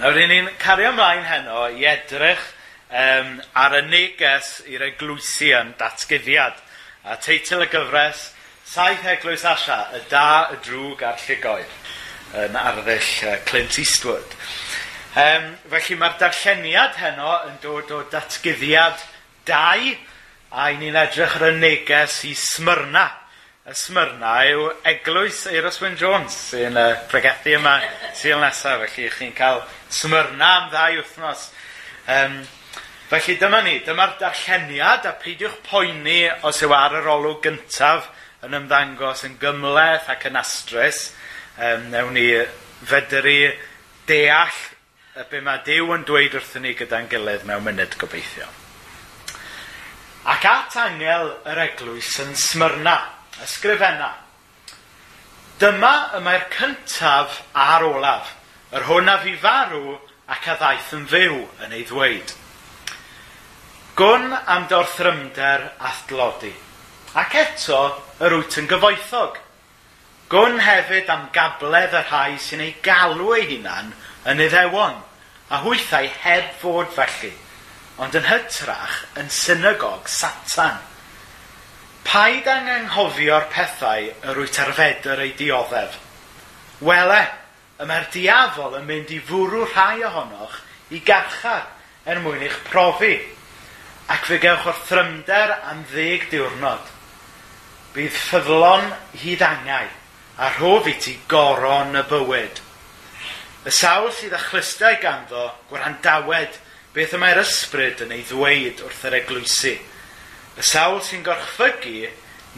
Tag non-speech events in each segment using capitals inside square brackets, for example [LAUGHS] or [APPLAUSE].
Nawr, ry'n ni'n cario ymlaen heno i edrych um, ar y neges i'r eglwysi yn datgyddiad. A teitl y gyfres, Saith Eglwys Asia, y da, y drwg a'r llugoed, yn arddull uh, Clint Eastwood. Um, felly mae'r darlleniad heno yn dod o datgyddiad 2, a i ni'n edrych ar y neges i Smyrna. Smyrna yw eglwys Eiros Wyn Jones sy'n uh, pregethu yma syl nesaf, felly chi'n cael Smyrna am ddau wythnos. Um, felly dyma ni, dyma'r darlleniad a peidiwch poeni os yw ar yr olwg gyntaf yn ymddangos yn gymleth ac yn astrus. Um, newn ni fedru deall y be mae Dyw yn dweud wrthyn ni gyda'n gilydd mewn munud gobeithio. Ac at angel yr eglwys yn smyrna ysgrifenna. Dyma y mae'r cyntaf a'r olaf, yr hwn a fi farw ac a ddaeth yn fyw yn ei ddweud. Gwn am dorthrymder athlodi, ac eto yr wyt yn gyfoethog. Gwn hefyd am gabledd y rhai sy'n ei galw ei hunan yn iddewon, a hwythau heb fod felly, ond yn hytrach yn synagog satan Paid anghofio'r pethau yr wyt arfedr ei dioddef. Wele, y mae'r diafol yn mynd i fwrw rhai ohonoch i garchar er mwyn eich profi, ac fe gewch o'r thrymder am ddeg diwrnod. Bydd ffyddlon hyd angau, a rhof i ti goron y bywyd. Y sawl sydd â chlystau ganddo gwrandawed beth y mae'r ysbryd yn ei ddweud wrth yr eglwysi. Y sawl sy'n gorchfygu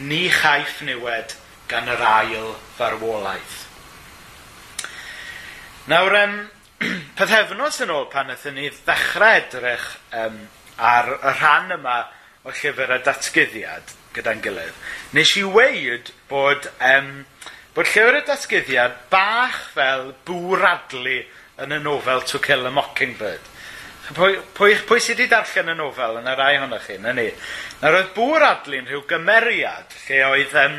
ni chaiff niwed gan yr ail farwolaeth. Nawr, um, [CLEARS THROAT] pethefnos yn ôl pan ydyn ni ddechrau edrych um, ar y rhan yma o llyfr y datgyddiad gyda'n gilydd, nes i weid bod, um, bod llyfr y datgyddiad bach fel bwradlu yn y nofel To Kill a Mockingbird. Pwy, pwy, pwy sydd wedi darllen y nofel yn y rai ohonoch chi, na ni? Na roedd bŵr adlin rhyw gymeriad lle oedd, um,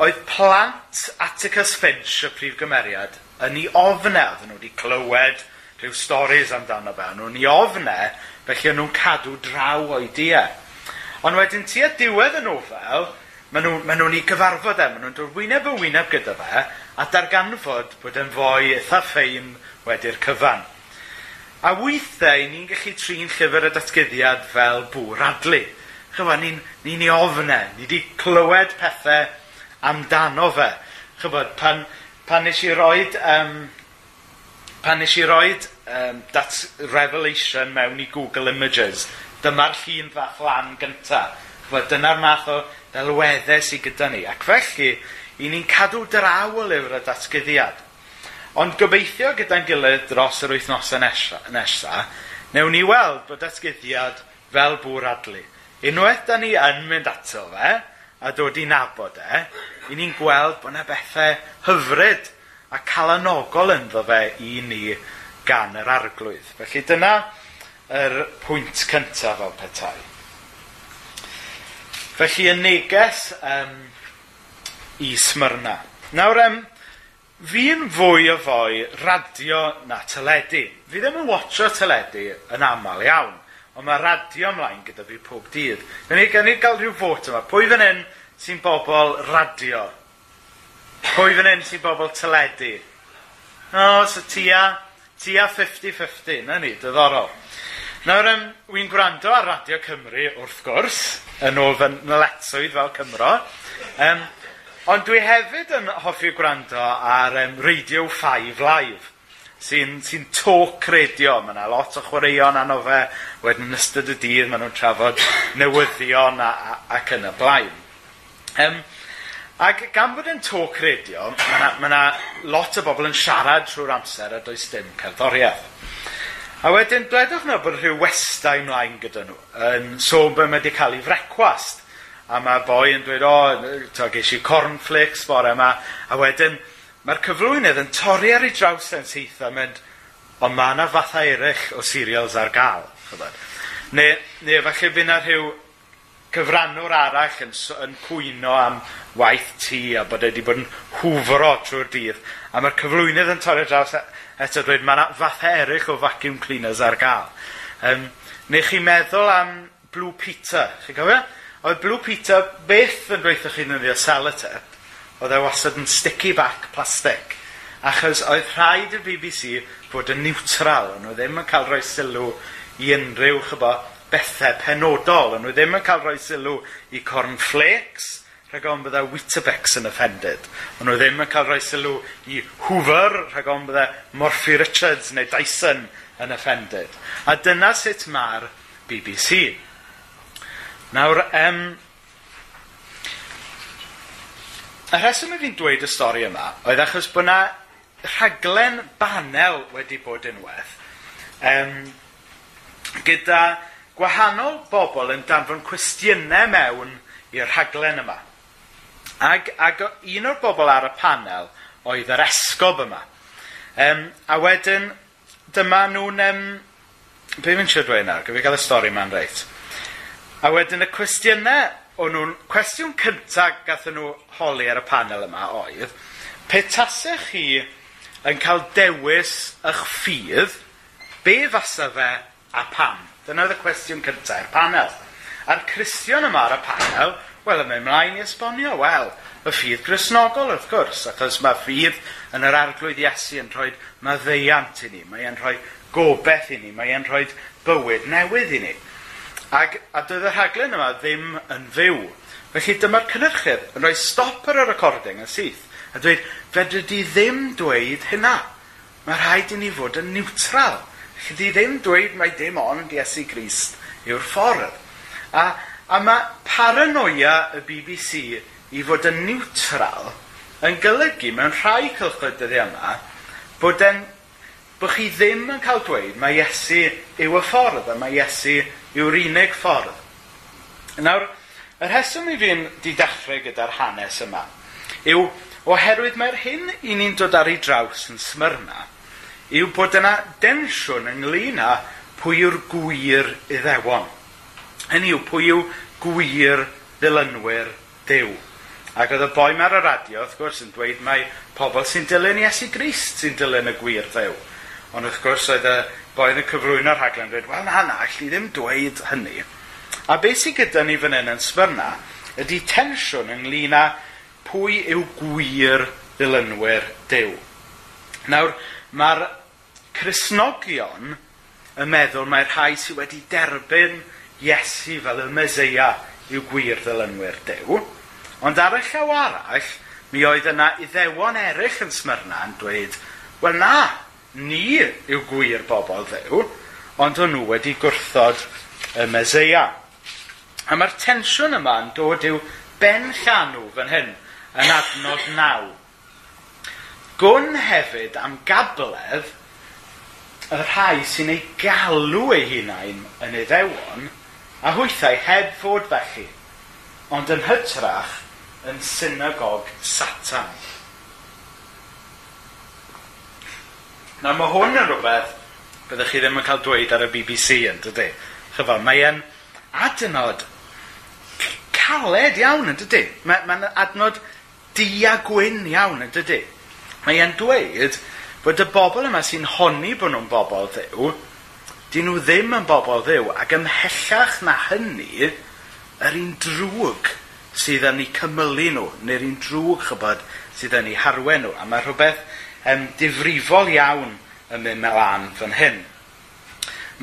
oedd plant Atticus Finch y prif gymeriad yn ei ofne, oedd nhw wedi clywed rhyw storys amdano fe, nhw'n ei ofne, felly nhw'n cadw draw o'i dia. Ond wedyn ti a diwedd y nofel, maen nhw'n nhw, nhw ei gyfarfod e, maen nhw'n dod wyneb y wyneb gyda fe, a darganfod bod yn fwy eitha ffein wedi'r cyfan. A weithiau, ni'n gallu trin llyfr y datgyddiad fel bŵr adlu. Chyfo, ni'n ni, ni ofne, ni wedi clywed pethau amdano fe. Chybod, pan, pan nes i roed, um, pan nes i roed um, dat revelation mewn i Google Images, dyma'r llun fath lan gynta. Chybod, dyna'r math o ddelweddau sydd gyda ni. Ac felly, i ni'n cadw draw o lyfr y datgyddiad. Ond gobeithio gyda'n gilydd dros yr wythnosau nesa, nesa newn ni weld bod esgyddiad fel bŵr adlu. Unwaith da ni yn mynd ato fe a dod i nabod e, i ni'n gweld bod yna bethau hyfryd a calanogol ynddo fe i ni gan yr arglwydd. Felly dyna yr pwynt cyntaf fel petai. Felly y neges um, i Smyrna. Nawr, um, Fi'n fwy o fwy radio na teledu. Fi ddim yn watcho teledu yn aml iawn, ond mae radio ymlaen gyda fi pob dydd. Gan ni, gan ni gael rhyw fot yma. Pwy fan hyn sy'n bobl radio? Pwy fan hyn sy'n bobl teledu? O, so tia, tia 50-50, na ni, diddorol. Nawr, um, wy'n gwrando ar Radio Cymru, wrth gwrs, yn ôl fy nyletswydd fel Cymro. Um, Ond dwi hefyd yn hoffi gwrando ar um, Radio 5 Live, sy'n sy talk radio. Mae yna lot o chwaraeon anno fe, wedyn yn ystod y dydd maen nhw'n trafod [LAUGHS] newyddion a, a, ac yn y blaen. Um, ac gan bod yn talk radio, mae yna, mae yna lot o bobl yn siarad trwy'r amser a does dim cerddoriaeth. A wedyn, dwedwch nhw bod rhyw westau ymlaen gyda nhw yn sôn bod wedi cael ei frecwast a mae boi yn dweud, o, oh, ges i cornflakes bore yma, a wedyn mae'r cyflwynydd yn torri ar ei draws yn syth a mynd, ond mae yna fathau eraill o serials ar gael. Neu, neu falle bydd yna rhyw cyfrannwr arall yn, yn cwyno am waith tŷ a bod wedi bod yn hwfro trwy'r dydd. A mae'r cyflwynydd yn torri draws e, eto dweud mae yna fathau eraill o vacuum cleaners ar gael. Um, neu chi meddwl am Blue Peter, chi'n cofio? Oedd Blue Peter beth yn dweithio chi'n yn salatep, oedd e wastad yn sticky back plastic. Achos oedd rhaid i'r BBC fod yn niwtral, ond oedd ddim yn cael rhoi sylw i unrhyw chybo bethau penodol, ond oedd ddim yn cael rhoi sylw i cornflakes, rhag ond bydda Wittebex yn offended. Ond oedd ddim yn cael rhoi sylw i Hoover, rhag ond bydda Morphy Richards neu Dyson yn offended. A dyna sut mae'r BBC. Nawr, um, y rheswm i fi'n dweud y stori yma oedd achos bod yna rhaglen banel wedi bod unwaith um, gyda gwahanol bobl yn danfon cwestiynau mewn i'r rhaglen yma. Ag, ag un o'r bobl ar y panel oedd yr esgob yma. Um, a wedyn, dyma nhw'n... Um, be fi'n siŵr dweud nawr? Gyfi gael y stori yma'n reit. A wedyn y cwestiynau, o'n nhw'n, cwestiwn cyntaf gathen nhw holi ar y panel yma oedd, pe tasech chi yn cael dewis eich ffydd, be fasa fe a pam? Dyna oedd y cwestiwn cyntaf, i'r panel. A'r Cristion yma ar y panel, wel, y yma mlaen i esbonio, wel, y ffydd grisnogol wrth gwrs, achos mae ffydd yn yr arglwydd Iesu yn rhoi maddeiant i ni, mae'n rhoi gobeith i ni, mae'n rhoi bywyd newydd i ni. Ag, a doedd y rhaglen yma ddim yn fyw. Felly dyma'r cynnyrchydd yn rhoi stop ar y recording yn syth a dweud, fedri di ddim dweud hynna. Mae rhaid i ni fod yn niwtral. Felly di ddim dweud mai dim ond Iesu Grist yw'r ffordd. A, a mae paranoia y BBC i fod yn niwtral yn golygu mewn rhai cylchlydydd yma bod e'n bod chi ddim yn cael dweud mae Iesu yw y ffordd a mae Iesu yw'r unig ffordd. Nawr, y rheswm i fi'n di dechrau gyda'r hanes yma yw oherwydd mae'r hyn i ni'n dod ar ei draws yn smyrna yw bod yna densiwn ynglyn â pwy yw'r gwir iddewon. Hynny yw, pwy yw gwir ddilynwyr dew. Ac oedd y boi mae'r radio, wrth gwrs, yn dweud mae pobl sy'n dilyn Iesu Grist sy'n dilyn y gwir ddew. Ond wrth gwrs, oedd y boi yn y cyfrwyno'r rhaglen dweud, wel na, na, allu ddim dweud hynny. A beth sydd gyda ni fan hyn yn sbyrna, ydy tensiwn ynglyn â pwy yw gwir ddilynwyr dew. Nawr, mae'r Cresnogion yn meddwl mae'r rhai sydd wedi derbyn Iesu fel y Meseia yw gwir ddilynwyr dew. ond ar y llaw arall, mi oedd yna iddewon eraill yn Smyrna yn dweud, wel na, ni yw gwir bobl ddew, ond o'n nhw wedi gwrthod y Meseia. A mae'r tensiwn yma yn dod i'w ben llanw fan hyn yn adnod naw. Gwn hefyd am gabledd y rhai sy'n ei galw eu hunain yn iddewon a hwythau heb fod felly, ond yn hytrach yn synagog satan. Na mae hwn yn rhywbeth byddwch chi ddim yn cael dweud ar y BBC yn dydy. Chyfo, mae e'n adnod caled iawn yn dydy. Mae'n mae adnod dia gwyn iawn yn dydy. Mae e'n dweud bod y bobl yma sy'n honni bod nhw'n bobl ddew, dyn nhw ddim yn bobl ddew, ac ymhellach na hynny, yr un drwg sydd yn ei cymylu nhw, neu'r un drwg chybod sydd yn ei harwen nhw. A mae rhywbeth um, difrifol iawn yn mynd melan fan hyn.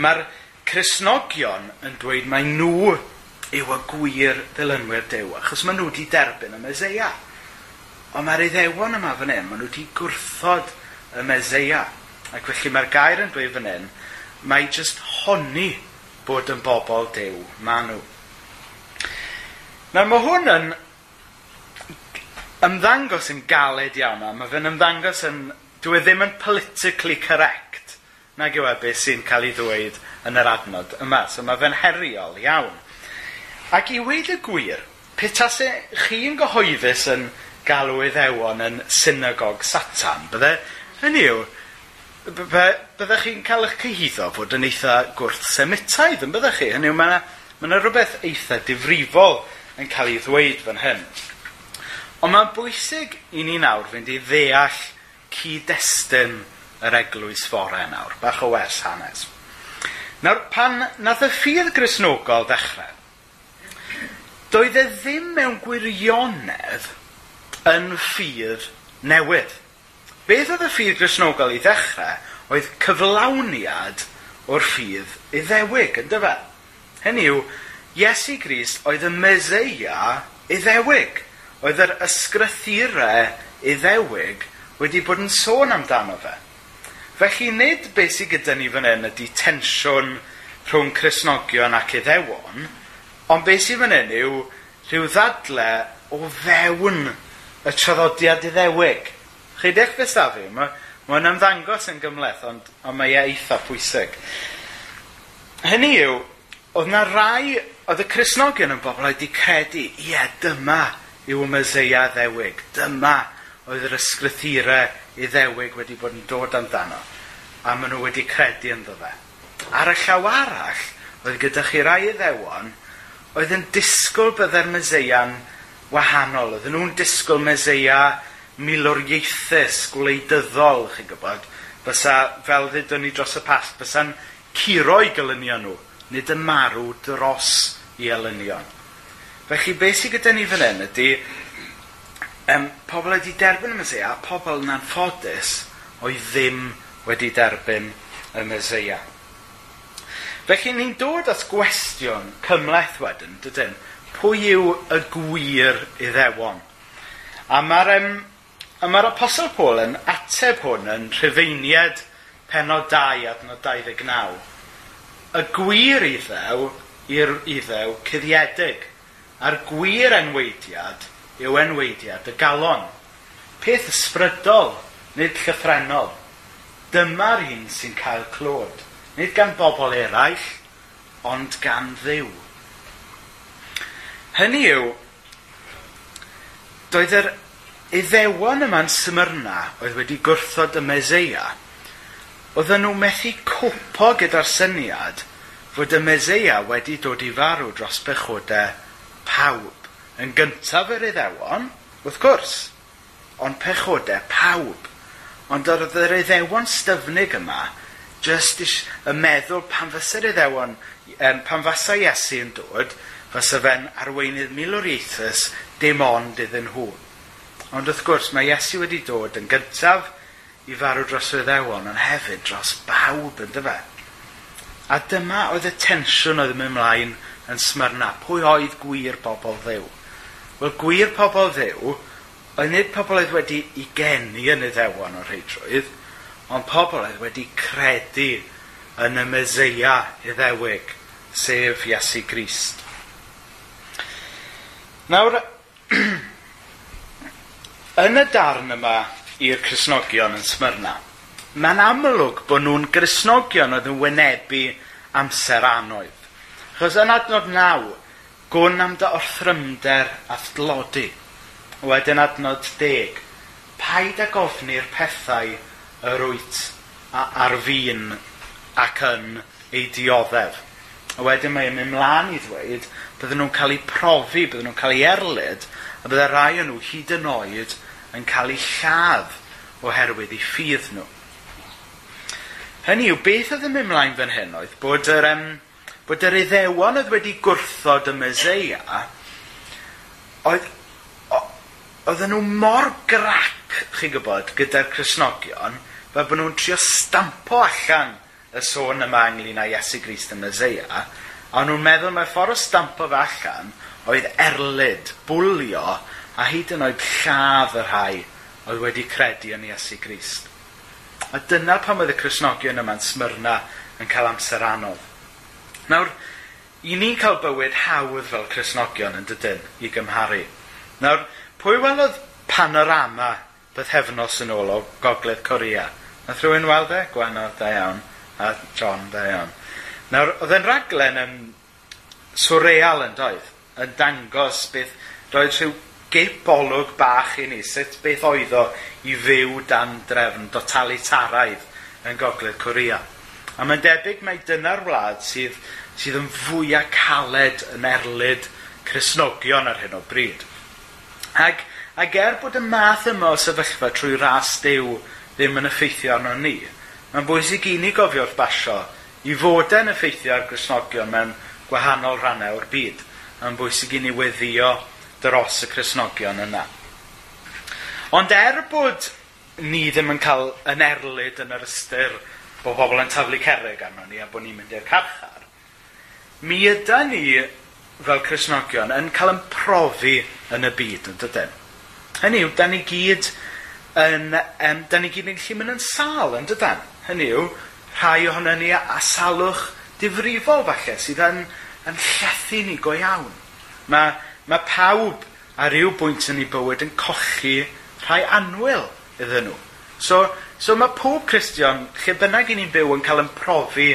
Mae'r Cresnogion yn dweud mae nhw yw y gwir ddilynwyr Dyw, achos maen nhw wedi derbyn y Meseia. Ond mae'r iddewon yma fan hyn, maen nhw wedi gwrthod y Meseia. Ac felly mae'r gair yn dweud fan hyn, mae jyst honni bod yn bobl dew maen nhw. Nawr mae hwn yn ymddangos yn galed iawn a mae fe'n ymddangos yn, dwi e ddim yn politically correct nag yw e beth sy'n cael ei ddweud yn yr adnod yma. So mae fe'n heriol iawn. Ac i weid y gwir, petas e chi'n gyhoeddus yn galw iddewon yn synagog satan, bydde, hynny yw, byddech chi'n cael eich cyhyddo fod yn eitha gwrth semitaidd yn byddech chi. Hynny yw, mae yna ma rhywbeth eitha difrifol yn cael ei ddweud fan hyn. Ond mae'n bwysig i ni nawr fynd i ddeall cyd-destun yr eglwys fore nawr, bach o wers hanes. Nawr, pan nath y ffydd grisnogol ddechrau, doedd e ddim mewn gwirionedd yn ffydd newydd. Beth oedd y ffydd grisnogol i ddechrau oedd cyflawniad o'r ffydd iddewig, yn dyfa? Hynny yw, Iesu Grist oedd y Meseia iddewig oedd yr ysgrythurau iddewig wedi bod yn sôn amdano fe. Felly nid beth sydd gyda ni fan hyn ydy tensiwn rhwng Cresnogion ac Iddewon, ond beth sydd fan hyn yw rhyw ddadle o fewn y traddodiad iddewig. Chi dech beth da fi? Mae'n ma, ymddangos yn gymleth, ond, ond mae e eitha pwysig. Hynny yw, oedd na rai, oedd y Cresnogion yn bobl oedd wedi credu, ie, dyma yw y Meseia ddewig. Dyma oedd yr ysgrythurau i ddewig wedi bod yn dod amdano. A maen nhw wedi credu ynddo fe. Ar y llaw arall, oedd gyda chi rai iddewon, oedd yn disgwyl byddai'r Meseia'n wahanol. Oedd nhw'n disgwyl Meseia milwriaethus, gwleidyddol, chi'n gwybod. Bysa, fel ddydwn ni dros y past, bysa'n i gelynion nhw, nid y marw dros i elynion. Felly, beth sydd gyda ni fan hyn ydy, um, pobl wedi derbyn y Mesoea, a pobl yn anffodus oedd ddim wedi derbyn y Mesoea. Felly, ni'n dod at gwestiwn cymleth wedyn, dydyn, pwy yw y gwir iddewon? A mae'r um, a ma Apostol Paul yn ateb hwn yn rhyfeiniad penod 2 adnod 29. Y gwir iddew i'r iddew cyddiedig. A'r gwir enweidiad yw enweidiad y galon. Peth ysbrydol, nid llythrenol. Dyma'r un sy'n cael clod. Nid gan bobl eraill, ond gan ddiw. Hynny yw, doedd yr iddewon yma'n Smyrna oedd wedi gwrthod y Meseia, oedden nhw methu cwpo gyda'r syniad fod y Meseia wedi dod i farw dros bechodau pawb, yn gyntaf yr iddewon, wrth gwrs, ond pechodau pawb. Ond oedd yr iddewon styfnig yma, jyst is, y meddwl pan fysa'r iddewon, um, pan fysa Iesu yn dod, fysa fe'n arweinydd milwriaethus dim ond iddyn nhw. Ond wrth gwrs, mae Iesu wedi dod yn gyntaf i farw dros y ddewon, ond hefyd dros bawb yn dyfa. A dyma oedd y tensiwn oedd yn mynd ymlaen yn smyrna. Pwy oedd gwir pobl ddew? Wel, gwir pobl ddew, oedd nid pobl oedd wedi i geni yn y ddewon o'r heidrwydd, ond pobl oedd wedi credu yn y myseia iddewig, sef Iesu Grist. Nawr, [CLEARS THROAT] yn y darn yma i'r Cresnogion yn Smyrna, mae'n amlwg bod nhw'n Cresnogion oedd yn wynebu amser anoedd. Chos yn adnod naw, gwn am dy orthrymder a ddlodi. Wedyn adnod deg, paid a gofni'r pethau yr wyt a, ar fi'n ac yn ei dioddef. A wedyn mae'n mynd mlaen i ddweud, bydden nhw'n cael eu profi, bydden nhw'n cael eu erlyd, a bydde rai o nhw hyd yn oed yn cael eu lladd oherwydd eu ffydd nhw. Hynny yw, beth oedd yn mynd mlaen fan hyn oedd bod yr... Um, bod yr iddewon oedd wedi gwrthod y Meseia, oedd, oedden nhw mor grac, chi'n gwybod, gyda'r Cresnogion, fel bod nhw'n trio stampo allan y sôn yma ynglyn â Iesu Grist y Meseia, a nhw'n meddwl mae ffordd o stampo fe allan oedd erlyd, bwlio, a hyd yn oed lladd y rhai oedd wedi credu yn Iesu Grist. A dyna pam oedd y Cresnogion yma'n smyrna yn cael amser anodd Nawr, i ni cael bywyd hawdd fel Cresnogion yn dydyn i gymharu. Nawr, pwy welodd panorama bythefnos yn ôl o Gogledd Corea? Nath rhywun weld e? Gwenodd, da iawn. A John, da iawn. Nawr, oedd e'n raglen yn swreal yn doedd, yn dangos beth roedd rhyw geibolwg bach i ni, sut beth oedd o i fyw dan drefn dotalitaraidd yn Gogledd Corea. A mae'n debyg mai dyna'r wlad sydd sydd yn fwyaf caled yn erlyd Cresnogion ar hyn o bryd. Ac, ac er bod y math yma o sefyllfa trwy ras dew ddim yn effeithio arno ni, mae'n bwysig i ni gofio wrth basio i fod yn effeithio ar Cresnogion mewn gwahanol rhannau o'r byd. Mae'n bwysig i ni weddio dros y Cresnogion yna. Ond er bod ni ddim yn cael yn erlyd yn yr ystyr bod pobl yn taflu cerrig arno ni a bod ni'n mynd i'r carchar, mi yda ni fel Cresnogion yn cael yn profi yn y byd, yn dydyn. Hynny yw, da ni gyd yn, um, da ni gyd yn gallu mynd yn sal, yn dydyn. Hynny yw, rhai ohono ni a salwch difrifol falle, sydd yn, yn llethu ni go iawn. Mae, mae pawb ar ryw bwynt yn ei bywyd yn cochi rhai anwyl iddyn nhw. So, so mae pob Cristion, lle bynnag i ni'n byw, yn cael yn profi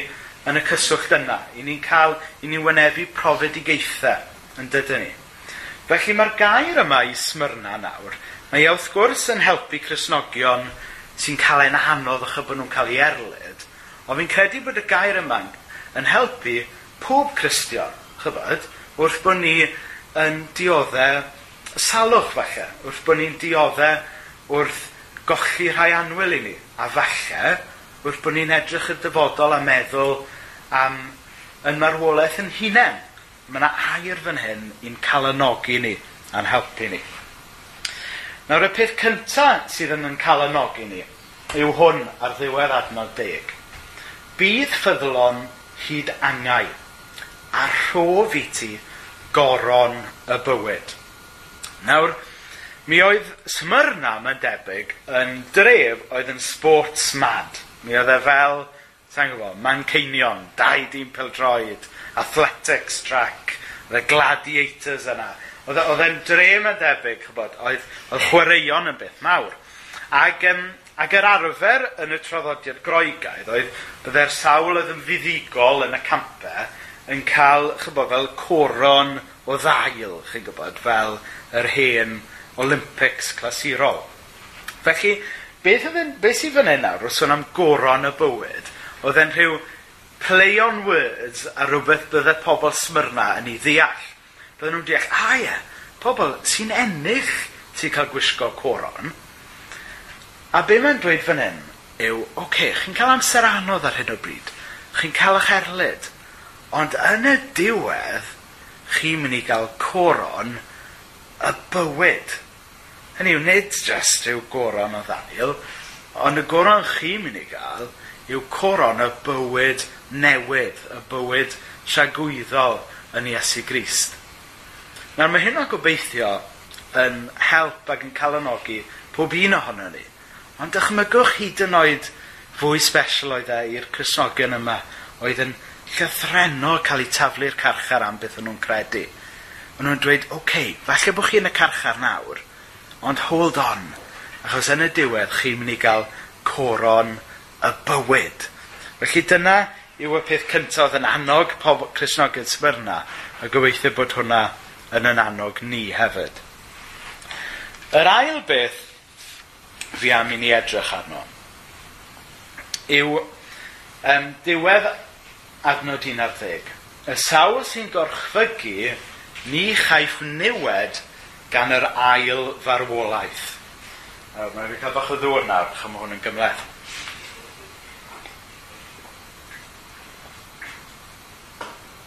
yn y cyswllt yna. I ni'n cael, i ni'n wynebu profedigaethau yn dydyn ni. Felly mae'r gair yma i smyrna nawr, mae e wrth gwrs yn helpu Cresnogion sy'n cael ein anodd o'ch bod nhw'n cael ei erlyd, ond fi'n credu bod y gair yma yn helpu pob Cristion, chybod, wrth bod ni yn dioddau salwch falle, wrth bod ni'n dioddau wrth golli rhai anwyl i ni, a falle wrth bod ni'n edrych y dyfodol a meddwl am yn marwolaeth yn hunain. Mae yna air fan hyn i'n calanogi ni a'n helpu ni. Nawr y peth cyntaf sydd yn yn calanogi ni yw hwn ar ddiwedd adnod deg. Bydd ffyddlon hyd angau a rhof i ti goron y bywyd. Nawr, mi oedd Smyrna, mae'n debyg, yn dref oedd yn sports mad. Mi oedd e fel sa'n gwybod, Manceinion, dau dîm pildroed, athletics track, the gladiators yna. E, oedd e'n drem yn debyg, chybod, oedd, oedd chwaraeon yn beth mawr. Ac, um, ac yr arfer yn y traddodiad groegaidd oedd byddai'r sawl oedd yn fuddigol yn y campau yn cael, chybod, fel coron o ddail, chi'n gwybod, fel yr hen Olympics clasurol. Felly, beth, yn, beth sydd fan hyn nawr, os o'n am goron y bywyd, Oedd e'n rhyw play on words a rhywbeth bydde pobl smyrna yn ei ddeall. Bydden nhw'n deall, a ie, pobl sy'n ennill sy'n cael gwisgo coron. A be mae'n dweud fan hyn yw, oce, okay, chi'n cael amser anodd ar hyn o bryd. Chi'n cael eich erlyd. Ond yn y diwedd, chi'n mynd i gael coron y bywyd. Hynny yw, nid jyst yw goron o ddaniel, ond y goron chi'n mynd i gael yw coron y bywyd newydd, y bywyd siagwyddol yn Iesu Grist. Nawr mae hyn o gobeithio yn help ac yn calonogi pob un ohono ni. Ond dychmygwch hyd yn oed fwy special oedd e i'r Crisnogion yma oedd yn llythrenol cael eu taflu'r carchar am beth nhw'n credu. O'n nhw'n dweud, oce, okay, falle bod chi yn y carchar nawr, ond hold on, achos yn y diwedd chi'n mynd i gael coron y bywyd. Felly dyna yw y peth cyntaf yn annog pobl Cresnogydd Smyrna, a gobeithio bod hwnna yn yn annog ni hefyd. Yr ail beth fi am i ni edrych arno yw um, diwedd adnod 11. Y sawl sy'n gorchfygu ni chaiff niwed gan yr ail farwolaeth. Nawr, mae fi cael bach o ddŵr nawr, chym hwn yn gymleth.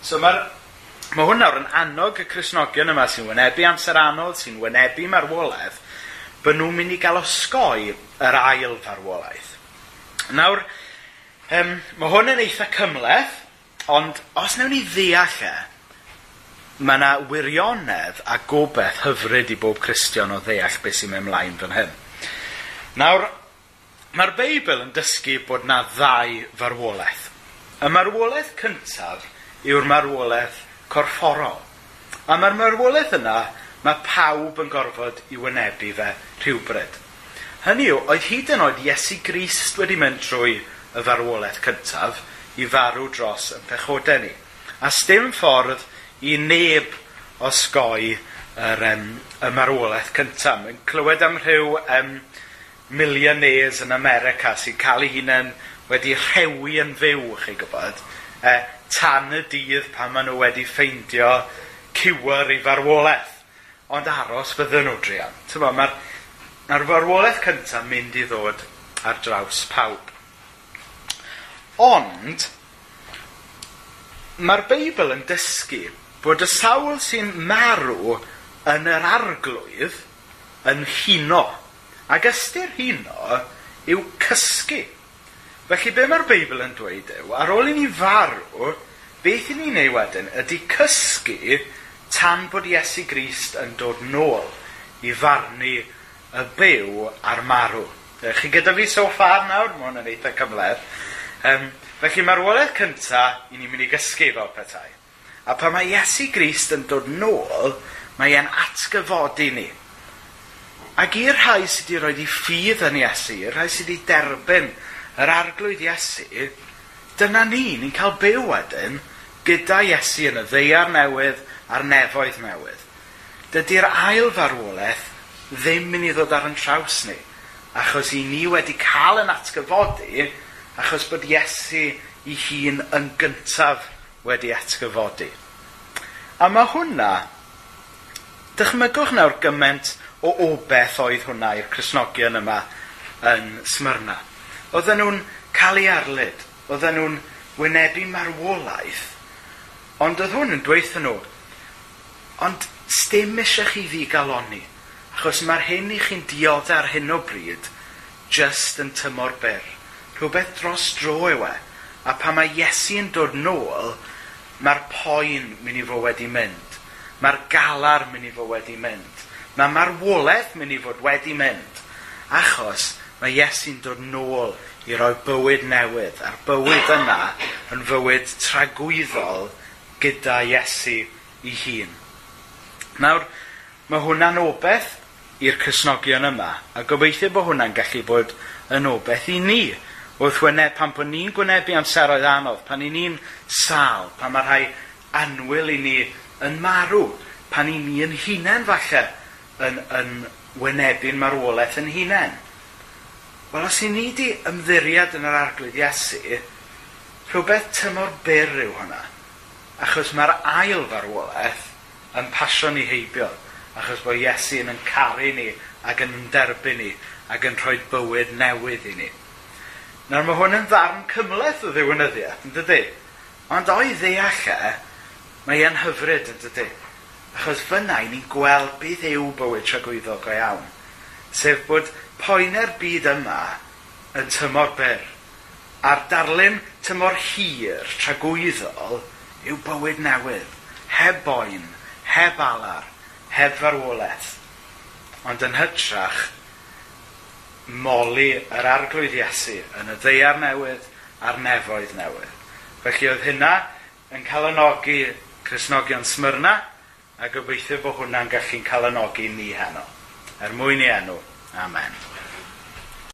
So mae'r Mae hwn nawr yn annog y Cresnogion yma sy'n wynebu amser anodd, sy'n wynebu marwolaeth, bod nhw'n mynd i gael osgoi yr ail farwolaeth. Nawr, um, mae hwn yn eitha cymleth, ond os newn ni ddeall e, mae yna wirionedd a gobeith hyfryd i bob Cristion o ddeall beth sy'n mynd ymlaen fan hyn. Nawr, mae'r Beibl yn dysgu bod yna ddau farwolaeth. Y marwolaeth cyntaf – yw'r marwolaeth corfforol. A mae'r marwolaeth yna, mae pawb yn gorfod i wynebu fe rhywbryd. Hynny yw, oedd hyd yn oed Iesu Grist wedi mynd trwy y farwolaeth cyntaf i farw dros yn pechodau ni. A stym ffordd i neb osgoi yr, um, y marwolaeth cyntaf. Yn clywed am rhyw um, millionaires yn America sy'n cael eu hunain wedi rhewi yn fyw, chi gwybod e, tan y dydd pan maen nhw wedi ffeindio cywer i farwolaeth. Ond aros fydden nhw drian. Mae'r ma, farwolaeth cyntaf mynd i ddod ar draws pawb. Ond, mae'r Beibl yn dysgu bod y sawl sy'n marw yn yr arglwydd yn huno. Ac ystyr huno yw cysgu. Felly be mae'r Beibl yn dweud yw, ar ôl i ni farw, beth i ni'n ei wedyn ydy cysgu tan bod Iesu Grist yn dod nôl i farnu y byw a'r marw. E, chi gyda fi so far nawr, mae hwn yn eitha cymleth. Um, felly mae'r wolaeth cyntaf i ni'n mynd i gysgu fel petai. A pan mae Iesu Grist yn dod nôl, mae e'n atgyfodi ni. Ac i'r rhai sydd wedi rhoi i ffydd yn Iesu, i'r rhai sydd wedi derbyn yr arglwydd Iesu, dyna ni, ni'n cael byw wedyn gyda Iesu yn y ddeiar newydd a'r nefoedd newydd. Dydy'r ail farwolaeth ddim mynd i ddod ar yn traws ni, achos i ni wedi cael yn atgyfodi, achos bod Iesu i hun yn gyntaf wedi atgyfodi. A mae hwnna, dychmygwch nawr gymaint o obeth oedd hwnna i'r Cresnogion yma yn Smyrna. Oedden nhw'n cael ei arlyd. Oedden nhw'n wynebu marwolaeth. Ond oedd hwn yn dweithio nhw, ond stym eisiau chi ddigaloni, achos mae'r hyn i chi'n diod ar hyn o bryd just yn tymor byr. Rhywbeth dros dro yw e, a pa mae Iesu yn dod nôl, mae'r poen mynd i fod wedi mynd. Mae'r galar mynd i fod wedi mynd. Mae marwolaeth mynd i fod wedi mynd. Achos Mae Iesu'n dod nôl i roi bywyd newydd. A'r bywyd yna yn fywyd tragwyddol gyda Iesu ei hun. Nawr, mae hwnna'n obeth i'r cysnogion yma, a gobeithio bod hwnna'n gallu bod yn obeth i ni. Wrth wyneb, pan bod ni'n gwynebu amseroedd anodd, pan i ni'n sal, pan mae rhai anwyl i ni yn marw, pan i ni yn hunain falle yn, yn wynebu'n marwolaeth yn hunain. Wel, os i ni di ymddiriad yn yr arglwydd Iesu, rhywbeth tymor byr yw hwnna. Achos mae'r ail farwolaeth yn pasio ni heibio. Achos bod Iesu yn yn caru ni ac yn derbyn ni ac yn rhoi bywyd newydd i ni. Nawr mae hwn yn ddarn cymleth o ddiwynyddiaeth, yn dydy? Ond o'i ddeall e, mae e'n hyfryd, yn dydy? Achos fyna i ni'n gweld beth yw bywyd tragwyddo go iawn. Sef bod poenau'r byd yma yn tymor byr. A'r darlun tymor hir tragwyddol yw bywyd newydd, heb boen, heb alar, heb farwolaeth. Ond yn hytrach, moli yr arglwydd Iesu yn y ddeiar newydd a'r nefoedd newydd. Felly oedd hynna yn calanogi Cresnogion Smyrna a gobeithio bod hwnna'n gallu'n calanogi ni heno. Er mwyn i enw. Amen.